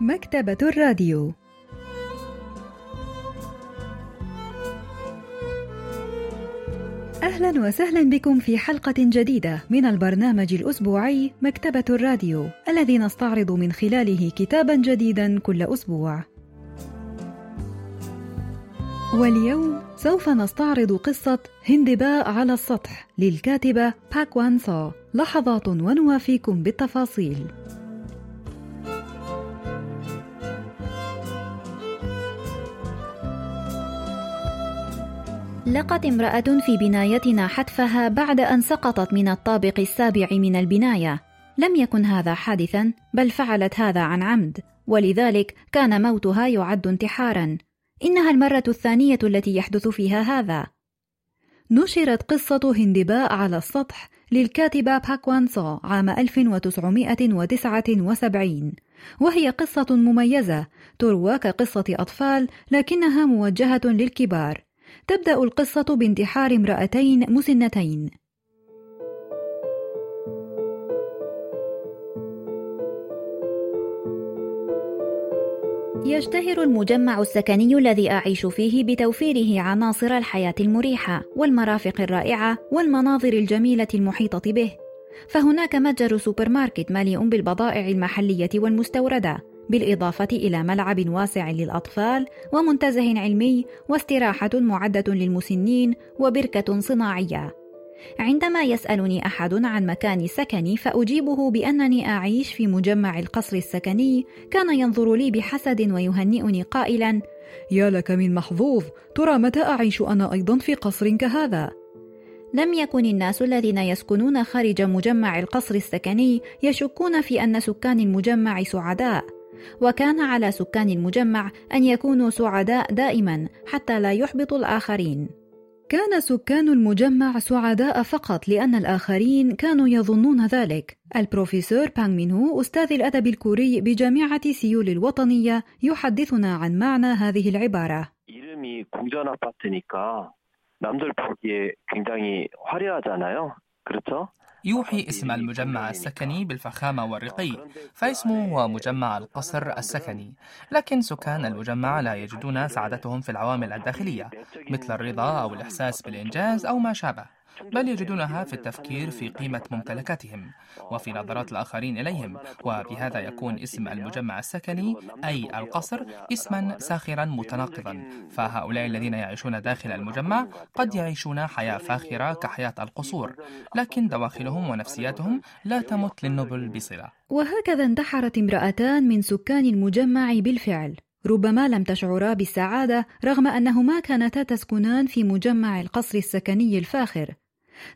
مكتبة الراديو أهلا وسهلا بكم في حلقة جديدة من البرنامج الأسبوعي مكتبة الراديو الذي نستعرض من خلاله كتابا جديدا كل أسبوع. واليوم سوف نستعرض قصة هندباء على السطح للكاتبة باك وان سو لحظات ونوافيكم بالتفاصيل. لقت امرأة في بنايتنا حتفها بعد أن سقطت من الطابق السابع من البناية. لم يكن هذا حادثا، بل فعلت هذا عن عمد، ولذلك كان موتها يعد انتحارا. إنها المرة الثانية التي يحدث فيها هذا. نشرت قصة هندباء على السطح للكاتبة باكوان سو عام 1979 وهي قصة مميزة تروى كقصة أطفال لكنها موجهة للكبار تبدأ القصة بانتحار امرأتين مسنتين. يشتهر المجمع السكني الذي أعيش فيه بتوفيره عناصر الحياة المريحة والمرافق الرائعة والمناظر الجميلة المحيطة به. فهناك متجر سوبر ماركت مليء بالبضائع المحلية والمستوردة. بالإضافة إلى ملعب واسع للأطفال ومنتزه علمي واستراحة معدة للمسنين وبركة صناعية. عندما يسألني أحد عن مكان سكني فأجيبه بأنني أعيش في مجمع القصر السكني. كان ينظر لي بحسد ويهنئني قائلا يا لك من محظوظ ترى متى أعيش أنا أيضا في قصر كهذا؟ لم يكن الناس الذين يسكنون خارج مجمع القصر السكني يشكون في أن سكان المجمع سعداء. وكان على سكان المجمع أن يكونوا سعداء دائما حتى لا يحبطوا الآخرين كان سكان المجمع سعداء فقط لأن الآخرين كانوا يظنون ذلك. البروفيسور بانغ مينهو أستاذ الأدب الكوري بجامعة سيول الوطنية يحدثنا عن معنى هذه العبارة. 이름이 궁전 아파트니까 남들 보기에 굉장히 화려하잖아요. 그렇죠? يوحي اسم المجمع السكني بالفخامة والرقي فاسمه هو مجمع القصر السكني. لكن سكان المجمع لا يجدون سعادتهم في العوامل الداخلية مثل الرضا أو الإحساس بالإنجاز أو ما شابه. بل يجدونها في التفكير في قيمة ممتلكاتهم وفي نظرات الآخرين إليهم وبهذا يكون اسم المجمع السكني أي القصر اسما ساخرا متناقضا. فهؤلاء الذين يعيشون داخل المجمع قد يعيشون حياة فاخرة كحياة القصور لكن دواخلهم ونفسياتهم لا تمت للنبل بصلة. وهكذا انتحرت امرأتان من سكان المجمع بالفعل. ربما لم تشعرا بالسعادة رغم أنهما كانتا تسكنان في مجمع القصر السكني الفاخر.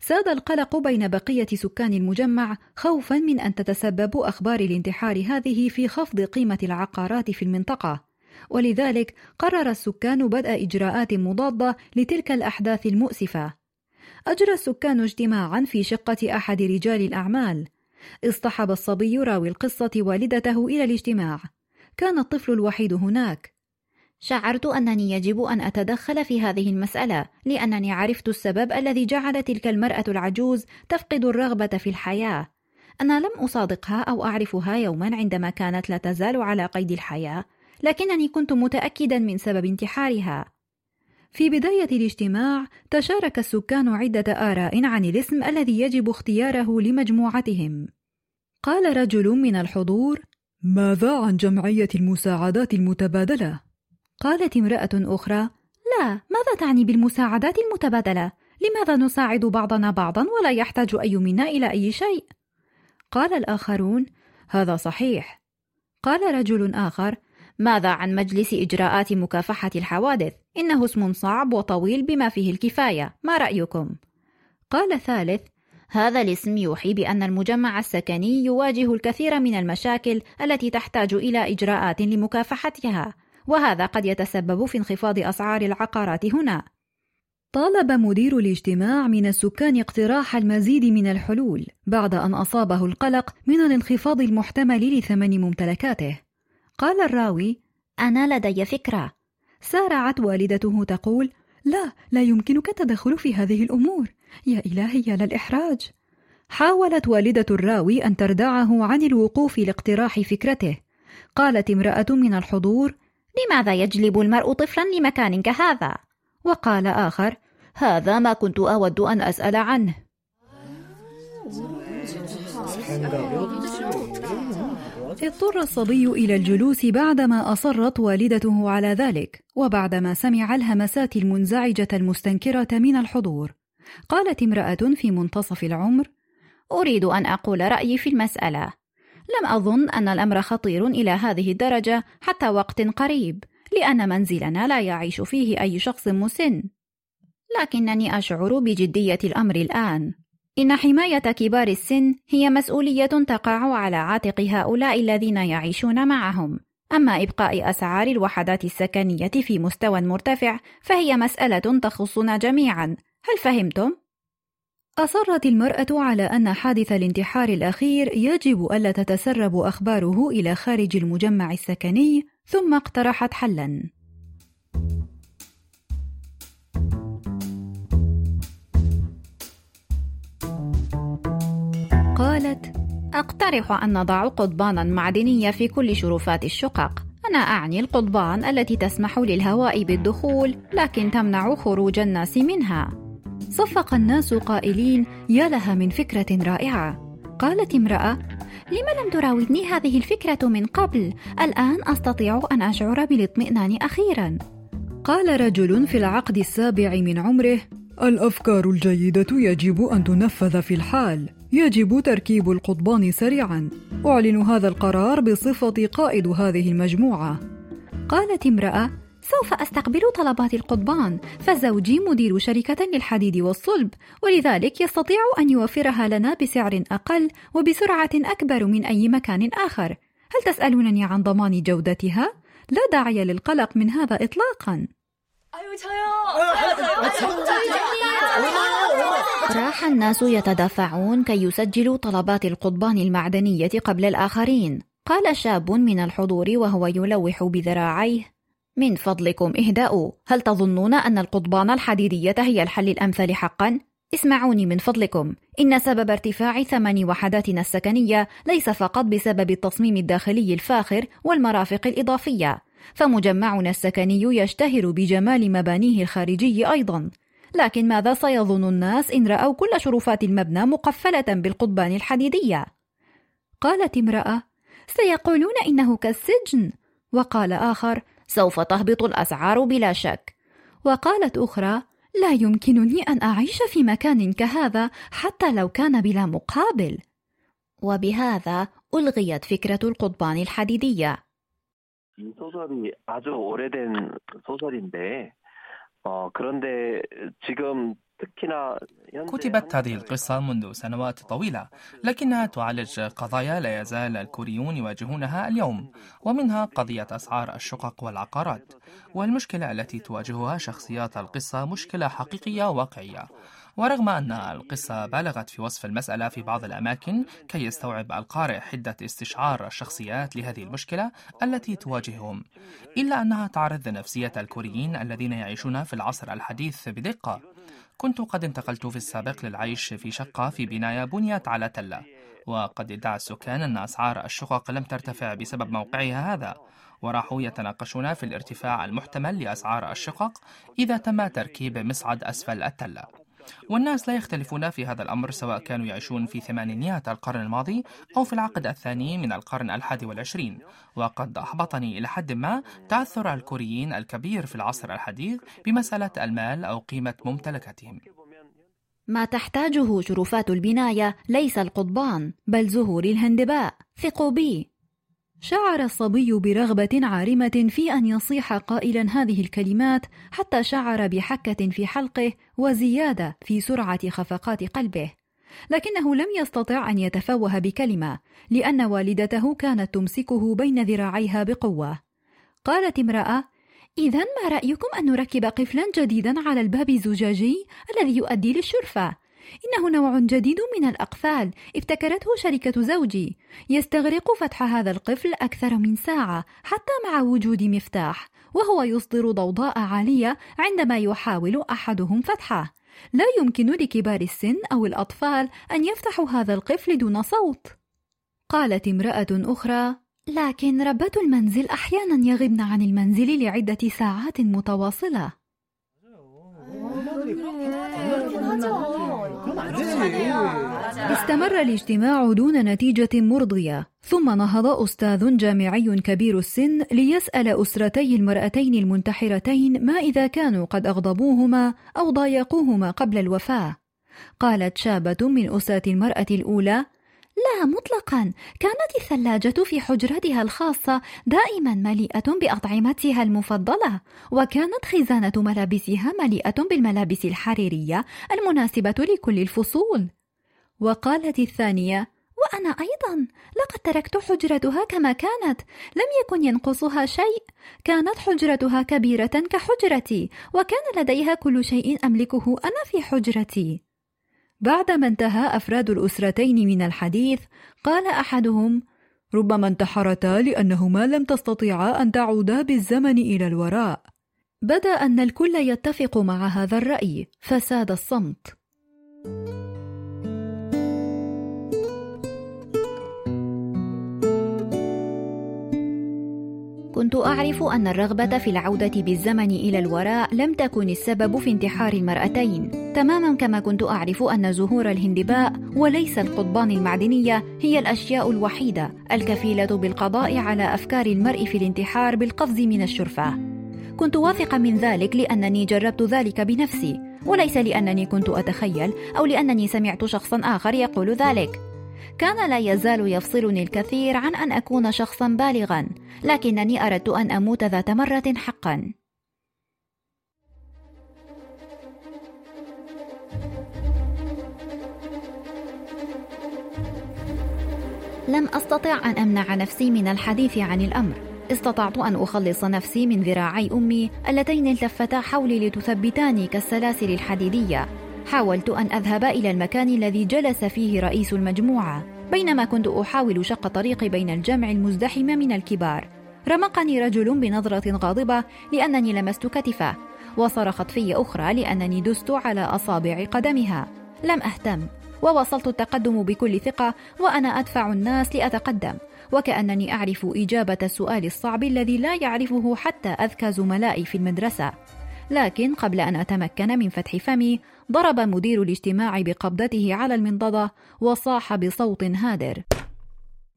ساد القلق بين بقية سكان المجمع خوفا من أن تتسبب أخبار الانتحار هذه في خفض قيمة العقارات في المنطقة. ولذلك قرر السكان بدء إجراءات مضادة لتلك الأحداث المؤسفة. أجرى السكان اجتماعا في شقة أحد رجال الأعمال. اصطحب الصبي راوي القصة والدته إلى الاجتماع. كان الطفل الوحيد هناك. شعرت أنني يجب أن أتدخل في هذه المسألة لأنني عرفت السبب الذي جعل تلك المرأة العجوز تفقد الرغبة في الحياة. أنا لم أصادقها أو أعرفها يوما عندما كانت لا تزال على قيد الحياة لكنني كنت متأكدا من سبب انتحارها. في بداية الاجتماع تشارك السكان عدة آراء عن الاسم الذي يجب اختياره لمجموعتهم. قال رجل من الحضور ماذا عن جمعية المساعدات المتبادلة؟ قالت امرأة أخرى: لا، ماذا تعني بالمساعدات المتبادلة؟ لماذا نساعد بعضنا بعضا ولا يحتاج أي منا إلى أي شيء؟ قال الآخرون: هذا صحيح. قال رجل آخر: ماذا عن مجلس إجراءات مكافحة الحوادث؟ إنه اسم صعب وطويل بما فيه الكفاية، ما رأيكم؟ قال ثالث: هذا الاسم يوحي بأن المجمع السكني يواجه الكثير من المشاكل التي تحتاج إلى إجراءات لمكافحتها، وهذا قد يتسبب في انخفاض أسعار العقارات هنا. طالب مدير الاجتماع من السكان اقتراح المزيد من الحلول بعد أن أصابه القلق من الانخفاض المحتمل لثمن ممتلكاته. قال الراوي: أنا لدي فكرة. سارعت والدته تقول: لا، لا يمكنك التدخل في هذه الأمور. يا إلهي يا للإحراج. حاولت والدة الراوي أن تردعه عن الوقوف لاقتراح فكرته، قالت امرأة من الحضور لماذا يجلب المرء طفلا لمكان كهذا؟ وقال آخر هذا ما كنت أود أن أسأل عنه. اضطر الصبي إلى الجلوس بعدما أصرت والدته على ذلك وبعدما سمع الهمسات المنزعجة المستنكرة من الحضور. قالت امرأة في منتصف العمر أريد أن أقول رأيي في المسألة. لم أظن أن الأمر خطير إلى هذه الدرجة حتى وقت قريب لأن منزلنا لا يعيش فيه أي شخص مسن. لكنني أشعر بجدية الأمر الآن. إن حماية كبار السن هي مسؤولية تقع على عاتق هؤلاء الذين يعيشون معهم. أما إبقاء أسعار الوحدات السكنية في مستوى مرتفع فهي مسألة تخصنا جميعا. هل فهمتم؟ أصرت المرأة على أن حادث الانتحار الأخير يجب ألا تتسرب أخباره إلى خارج المجمع السكني ثم اقترحت حلا. قالت أقترح أن نضع قضبانا معدنية في كل شرفات الشقق أنا أعني القضبان التي تسمح للهواء بالدخول لكن تمنع خروج الناس منها. صفق الناس قائلين يا لها من فكرة رائعة. قالت امرأة لم لم تراودني هذه الفكرة من قبل؟ الآن أستطيع أن أشعر بالاطمئنان أخيرا. قال رجل في العقد السابع من عمره الأفكار الجيدة يجب أن تنفذ في الحال يجب تركيب القضبان سريعا. أعلن هذا القرار بصفة قائد هذه المجموعة. قالت امرأة سوف أستقبل طلبات القضبان فزوجي مدير شركة للحديد والصلب ولذلك يستطيع أن يوفرها لنا بسعر أقل وبسرعة أكبر من أي مكان آخر. هل تسألونني عن ضمان جودتها؟ لا داعي للقلق من هذا إطلاقا. راح الناس يتدافعون كي يسجلوا طلبات القضبان المعدنية قبل الآخرين. قال شاب من الحضور وهو يلوح بذراعيه من فضلكم اهدأوا هل تظنون أن القضبان الحديدية هي الحل الأمثل حقا؟ اسمعوني من فضلكم إن سبب ارتفاع ثمن وحداتنا السكنية ليس فقط بسبب التصميم الداخلي الفاخر والمرافق الإضافية فمجمعنا السكني يشتهر بجمال مبانيه الخارجي أيضا لكن ماذا سيظن الناس إن رأوا كل شرفات المبنى مقفلة بالقضبان الحديدية؟ قالت امرأة سيقولون إنه كالسجن وقال آخر سوف تهبط الأسعار بلا شك وقالت أخرى لا يمكنني أن أعيش في مكان كهذا حتى لو كان بلا مقابل وبهذا ألغيت فكرة القضبان الحديدية 이 소설이 아주 오래된 소설인데 어, 그런데 지금 كتبت هذه القصة منذ سنوات طويلة لكنها تعالج قضايا لا يزال الكوريون يواجهونها اليوم ومنها قضية أسعار الشقق والعقارات والمشكلة التي تواجهها شخصيات القصة مشكلة حقيقية واقعية. ورغم أن القصة بالغت في وصف المسألة في بعض الأماكن كي يستوعب القارئ حدة استشعار الشخصيات لهذه المشكلة التي تواجههم. إلا أنها تعرض نفسية الكوريين الذين يعيشون في العصر الحديث بدقة. كنت قد انتقلت في السابق للعيش في شقة في بناية بنيت على تلة. وقد ادعى السكان أن أسعار الشقق لم ترتفع بسبب موقعها هذا. وراحوا يتناقشون في الارتفاع المحتمل لأسعار الشقق إذا تم تركيب مصعد أسفل التلة. والناس لا يختلفون في هذا الأمر سواء كانوا يعيشون في ثمانينيات القرن الماضي أو في العقد الثاني من القرن الحادي والعشرين. وقد أحبطني إلى حد ما تعثر الكوريين الكبير في العصر الحديث بمسألة المال أو قيمة ممتلكاتهم. ما تحتاجه شرفات البناية ليس القضبان بل زهور الهندباء. ثقوا بي. شعر الصبي برغبة عارمة في أن يصيح قائلا هذه الكلمات حتى شعر بحكة في حلقه وزيادة في سرعة خفقات قلبه. لكنه لم يستطع أن يتفوه بكلمة لأن والدته كانت تمسكه بين ذراعيها بقوة. قالت امرأة إذا ما رأيكم أن نركب قفلا جديدا على الباب الزجاجي الذي يؤدي للشرفة؟ إنه نوع جديد من الأقفال ابتكرته شركة زوجي يستغرق فتح هذا القفل أكثر من ساعة حتى مع وجود مفتاح وهو يصدر ضوضاء عالية عندما يحاول أحدهم فتحه لا يمكن لكبار السن أو الأطفال أن يفتحوا هذا القفل دون صوت قالت امرأة أخرى لكن ربة المنزل أحيانا يغبن عن المنزل لعدة ساعات متواصلة استمر الاجتماع دون نتيجة مرضية، ثم نهض أستاذ جامعي كبير السن ليسأل أسرتي المرأتين المنتحرتين ما إذا كانوا قد أغضبوهما أو ضايقوهما قبل الوفاة. قالت شابة من أسرة المرأة الأولى: لا مطلقا. كانت الثلاجة في حجرتها الخاصة دائما مليئة بأطعمتها المفضلة وكانت خزانة ملابسها مليئة بالملابس الحريرية المناسبة لكل الفصول. وقالت الثانية وأنا أيضا. لقد تركت حجرتها كما كانت. لم يكن ينقصها شيء. كانت حجرتها كبيرة كحجرتي وكان لديها كل شيء أملكه أنا في حجرتي. بعدما انتهى أفراد الأسرتين من الحديث قال أحدهم ربما انتحرتا لأنهما لم تستطيعا أن تعودا بالزمن إلى الوراء. بدأ أن الكل يتفق مع هذا الرأي فساد الصمت. كنت أعرف أن الرغبة في العودة بالزمن إلى الوراء لم تكن السبب في انتحار المرأتين، تماما كما كنت أعرف أن زهور الهندباء وليس القضبان المعدنية هي الأشياء الوحيدة الكفيلة بالقضاء على أفكار المرء في الانتحار بالقفز من الشرفة. كنت واثقة من ذلك لأنني جربت ذلك بنفسي، وليس لأنني كنت أتخيل أو لأنني سمعت شخصا آخر يقول ذلك. كان لا يزال يفصلني الكثير عن أن أكون شخصا بالغا لكنني أردت أن أموت ذات مرة حقا. لم أستطع أن أمنع نفسي من الحديث عن الأمر. استطعت أن أخلص نفسي من ذراعي أمي اللتين التفتا حولي لتثبتاني كالسلاسل الحديدية. حاولت أن أذهب إلى المكان الذي جلس فيه رئيس المجموعة بينما كنت أحاول شق طريقي بين الجمع المزدحم من الكبار. رمقني رجل بنظرة غاضبة لأنني لمست كتفه وصرخت في أخرى لأنني دست على أصابع قدمها. لم أهتم وواصلت التقدم بكل ثقة وأنا أدفع الناس لأتقدم وكأنني أعرف إجابة السؤال الصعب الذي لا يعرفه حتى أذكى زملائي في المدرسة. لكن قبل أن أتمكن من فتح فمي ضرب مدير الاجتماع بقبضته على المنضدة وصاح بصوت هادر.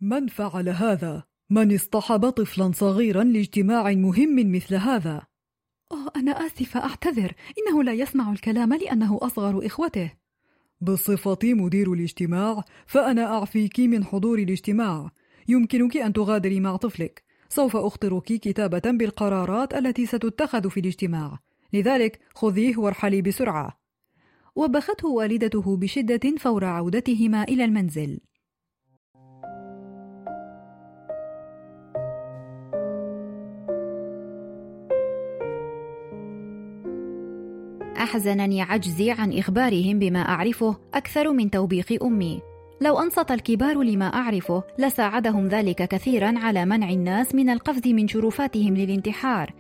من فعل هذا؟ من اصطحب طفلا صغيرا لاجتماع مهم مثل هذا؟ أوه أنا آسفة أعتذر. إنه لا يسمع الكلام لأنه أصغر إخوته. بصفتي مدير الاجتماع فأنا أعفيك من حضور الاجتماع. يمكنك أن تغادري مع طفلك. سوف أخطرك كتابة بالقرارات التي ستتخذ في الاجتماع. لذلك خذيه وارحلي بسرعة. وبخته والدته بشدة فور عودتهما إلى المنزل. أحزنني عجزي عن إخبارهم بما أعرفه أكثر من توبيخ أمي. لو أنصت الكبار لما أعرفه لساعدهم ذلك كثيرا على منع الناس من القفز من شرفاتهم للانتحار.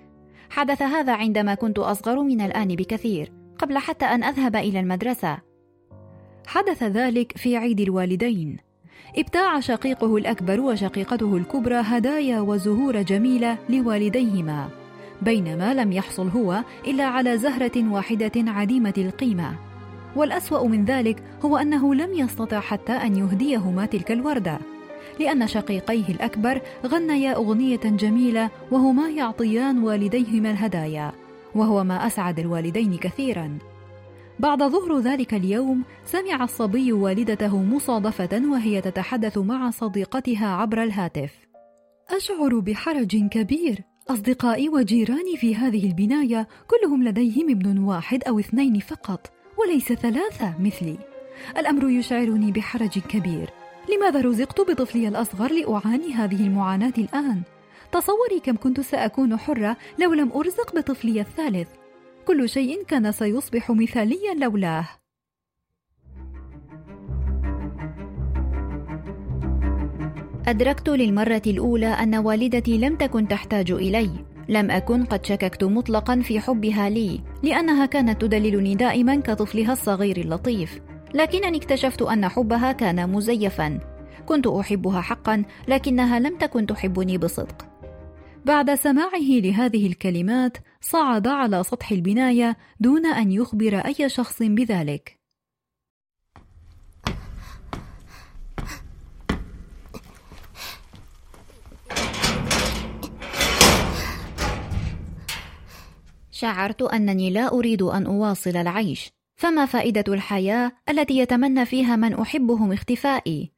حدث هذا عندما كنت أصغر من الآن بكثير قبل حتى أن أذهب إلى المدرسة. حدث ذلك في عيد الوالدين. ابتاع شقيقه الأكبر وشقيقته الكبرى هدايا وزهور جميلة لوالديهما بينما لم يحصل هو إلا على زهرة واحدة عديمة القيمة. والأسوأ من ذلك هو أنه لم يستطع حتى أن يهديهما تلك الوردة. لأن شقيقيه الأكبر غنيا أغنية جميلة وهما يعطيان والديهما الهدايا وهو ما أسعد الوالدين كثيرا. بعد ظهر ذلك اليوم سمع الصبي والدته مصادفة وهي تتحدث مع صديقتها عبر الهاتف. أشعر بحرج كبير. أصدقائي وجيراني في هذه البناية كلهم لديهم ابن واحد أو اثنين فقط وليس ثلاثة مثلي. الأمر يشعرني بحرج كبير. لماذا رزقت بطفلي الأصغر لأعاني هذه المعاناة الآن؟ تصوري كم كنت سأكون حرة لو لم أرزق بطفلي الثالث. كل شيء كان سيصبح مثاليا لولاه. أدركت للمرة الأولى أن والدتي لم تكن تحتاج إلي. لم أكن قد شككت مطلقا في حبها لي لأنها كانت تدللني دائما كطفلها الصغير اللطيف. لكنني اكتشفت أن حبها كان مزيفا. كنت أحبها حقا لكنها لم تكن تحبني بصدق. بعد سماعه لهذه الكلمات صعد على سطح البناية دون أن يخبر أي شخص بذلك. شعرت أنني لا أريد أن أواصل العيش. فما فائدة الحياة التي يتمنى فيها من أحبهم اختفائي.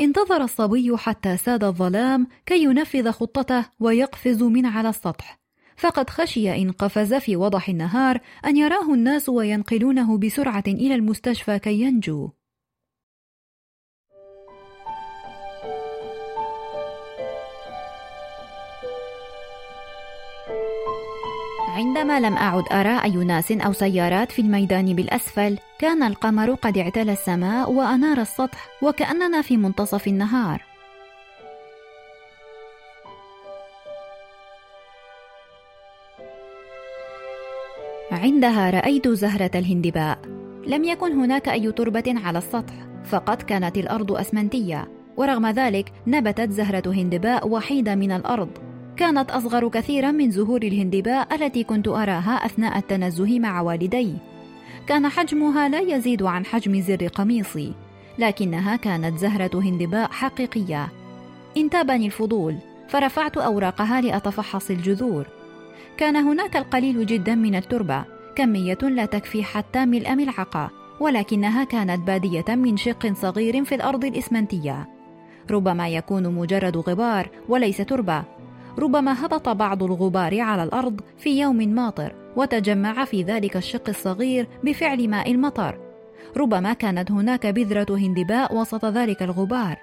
انتظر الصبي حتى ساد الظلام كي ينفذ خطته ويقفز من على السطح. فقد خشي إن قفز في وضح النهار أن يراه الناس وينقلونه بسرعة إلى المستشفى كي ينجو. عندما لم أعد أرى أي ناس أو سيارات في الميدان بالأسفل كان القمر قد اعتلى السماء وأنار السطح وكأننا في منتصف النهار. عندها رأيت زهرة الهندباء. لم يكن هناك أي تربة على السطح فقط كانت الأرض أسمنتية ورغم ذلك نبتت زهرة هندباء وحيدة من الأرض. كانت أصغر كثيرا من زهور الهندباء التي كنت أراها أثناء التنزه مع والدي. كان حجمها لا يزيد عن حجم زر قميصي لكنها كانت زهرة هندباء حقيقية. انتابني الفضول فرفعت أوراقها لأتفحص الجذور. كان هناك القليل جدا من التربة كمية لا تكفي حتى ملء ملعقة ولكنها كانت بادية من شق صغير في الأرض الإسمنتية. ربما يكون مجرد غبار وليس تربة. ربما هبط بعض الغبار على الأرض في يوم ماطر وتجمع في ذلك الشق الصغير بفعل ماء المطر. ربما كانت هناك بذرة هندباء وسط ذلك الغبار.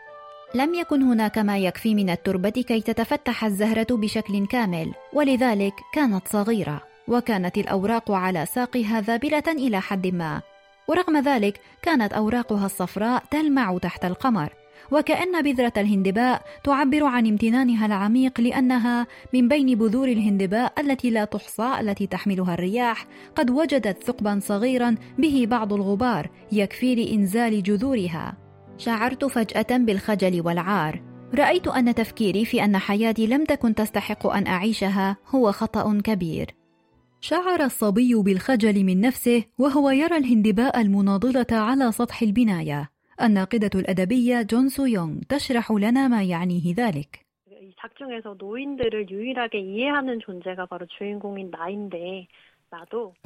لم يكن هناك ما يكفي من التربة كي تتفتح الزهرة بشكل كامل ولذلك كانت صغيرة وكانت الأوراق على ساقها ذابلة إلى حد ما. ورغم ذلك كانت أوراقها الصفراء تلمع تحت القمر. وكأن بذرة الهندباء تعبر عن امتنانها العميق لأنها من بين بذور الهندباء التي لا تحصى التي تحملها الرياح. قد وجدت ثقبا صغيرا به بعض الغبار يكفي لإنزال جذورها. شعرت فجأة بالخجل والعار. رأيت أن تفكيري في أن حياتي لم تكن تستحق أن أعيشها هو خطأ كبير. شعر الصبي بالخجل من نفسه وهو يرى الهندباء المناضلة على سطح البناية. الناقدة الأدبية جون سو يونغ تشرح لنا ما يعنيه ذلك. 작중에서 노인들을 유일하게 이해하는 존재가 바로 주인공인 나인데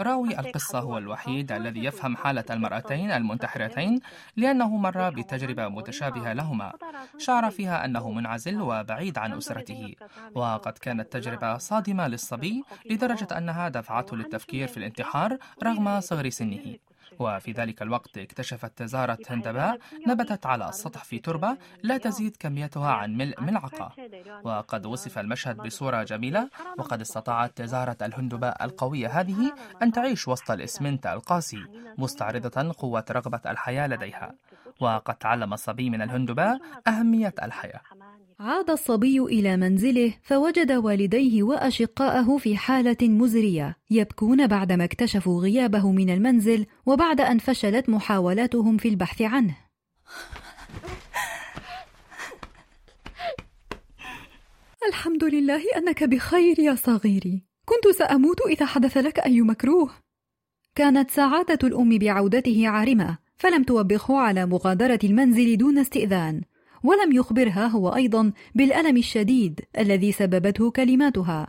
راوي القصة هو الوحيد الذي يفهم حالة المرأتين المنتحرتين لأنه مر بتجربة متشابهة لهما شعر فيها أنه منعزل وبعيد عن أسرته وقد كانت تجربة صادمة للصبي لدرجة أنها دفعته للتفكير في الانتحار رغم صغر سنه وفي ذلك الوقت اكتشفت زهرة هندباء نبتت على السطح في تربة لا تزيد كميتها عن ملء ملعقة. وقد وصف المشهد بصورة جميلة وقد استطاعت زهرة الهندباء القوية هذه أن تعيش وسط الإسمنت القاسي مستعرضة قوة رغبة الحياة لديها. وقد تعلم الصبي من الهندباء أهمية الحياة. عاد الصبي إلى منزله فوجد والديه وأشقاءه في حالة مزرية يبكون بعدما اكتشفوا غيابه من المنزل وبعد أن فشلت محاولاتهم في البحث عنه. الحمد لله أنك بخير يا صغيري. كنت سأموت إذا حدث لك أي مكروه. كانت سعادة الأم بعودته عارمة فلم توبخه على مغادرة المنزل دون استئذان. ولم يخبرها هو أيضا بالألم الشديد الذي سببته كلماتها.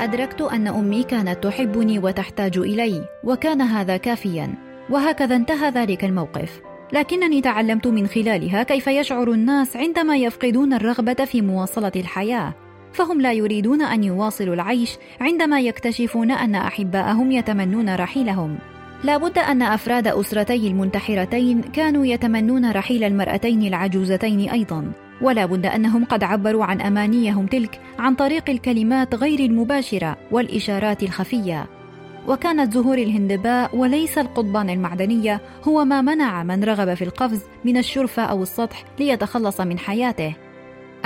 أدركت أن أمي كانت تحبني وتحتاج إلي وكان هذا كافيا وهكذا انتهى ذلك الموقف. لكنني تعلمت من خلالها كيف يشعر الناس عندما يفقدون الرغبة في مواصلة الحياة. فهم لا يريدون أن يواصلوا العيش عندما يكتشفون أن أحباءهم يتمنون رحيلهم. لا بد أن أفراد أسرتي المنتحرتين كانوا يتمنون رحيل المرأتين العجوزتين أيضا. ولا بد أنهم قد عبروا عن أمانيهم تلك عن طريق الكلمات غير المباشرة والإشارات الخفية. وكانت زهور الهندباء وليس القضبان المعدنية هو ما منع من رغب في القفز من الشرفة أو السطح ليتخلص من حياته.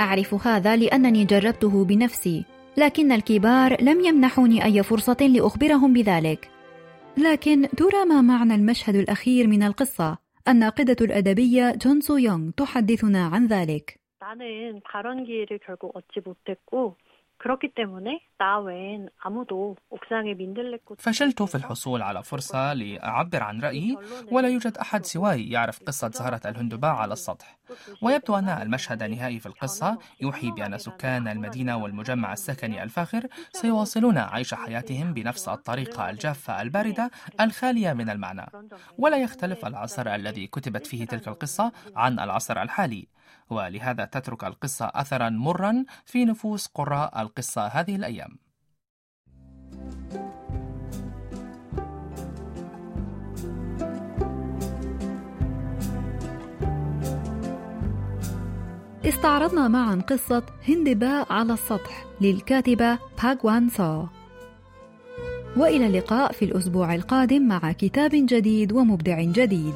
اعرف هذا لانني جربته بنفسي لكن الكبار لم يمنحوني أي فرصة لأخبرهم بذلك لكن ترى ما معنى المشهد الأخير من القصة؟ الناقدة الأدبية جون سو يونغ تحدثنا عن ذلك. 나는 발언기회를 결국 얻지 못했고 فشلت في الحصول على فرصة لأعبر عن رأيي ولا يوجد أحد سواي يعرف قصة زهرة الهندباء على السطح. ويبدو أن المشهد النهائي في القصة يوحي بأن سكان المدينة والمجمع السكني الفاخر سيواصلون عيش حياتهم بنفس الطريقة الجافة الباردة الخالية من المعنى. ولا يختلف العصر الذي كتبت فيه تلك القصة عن العصر الحالي. ولهذا تترك القصة أثرا مرا في نفوس قراء القصة هذه الأيام. استعرضنا معا قصة هندباء على السطح للكاتبة باغ وان سو. وإلى اللقاء في الأسبوع القادم مع كتاب جديد ومبدع جديد.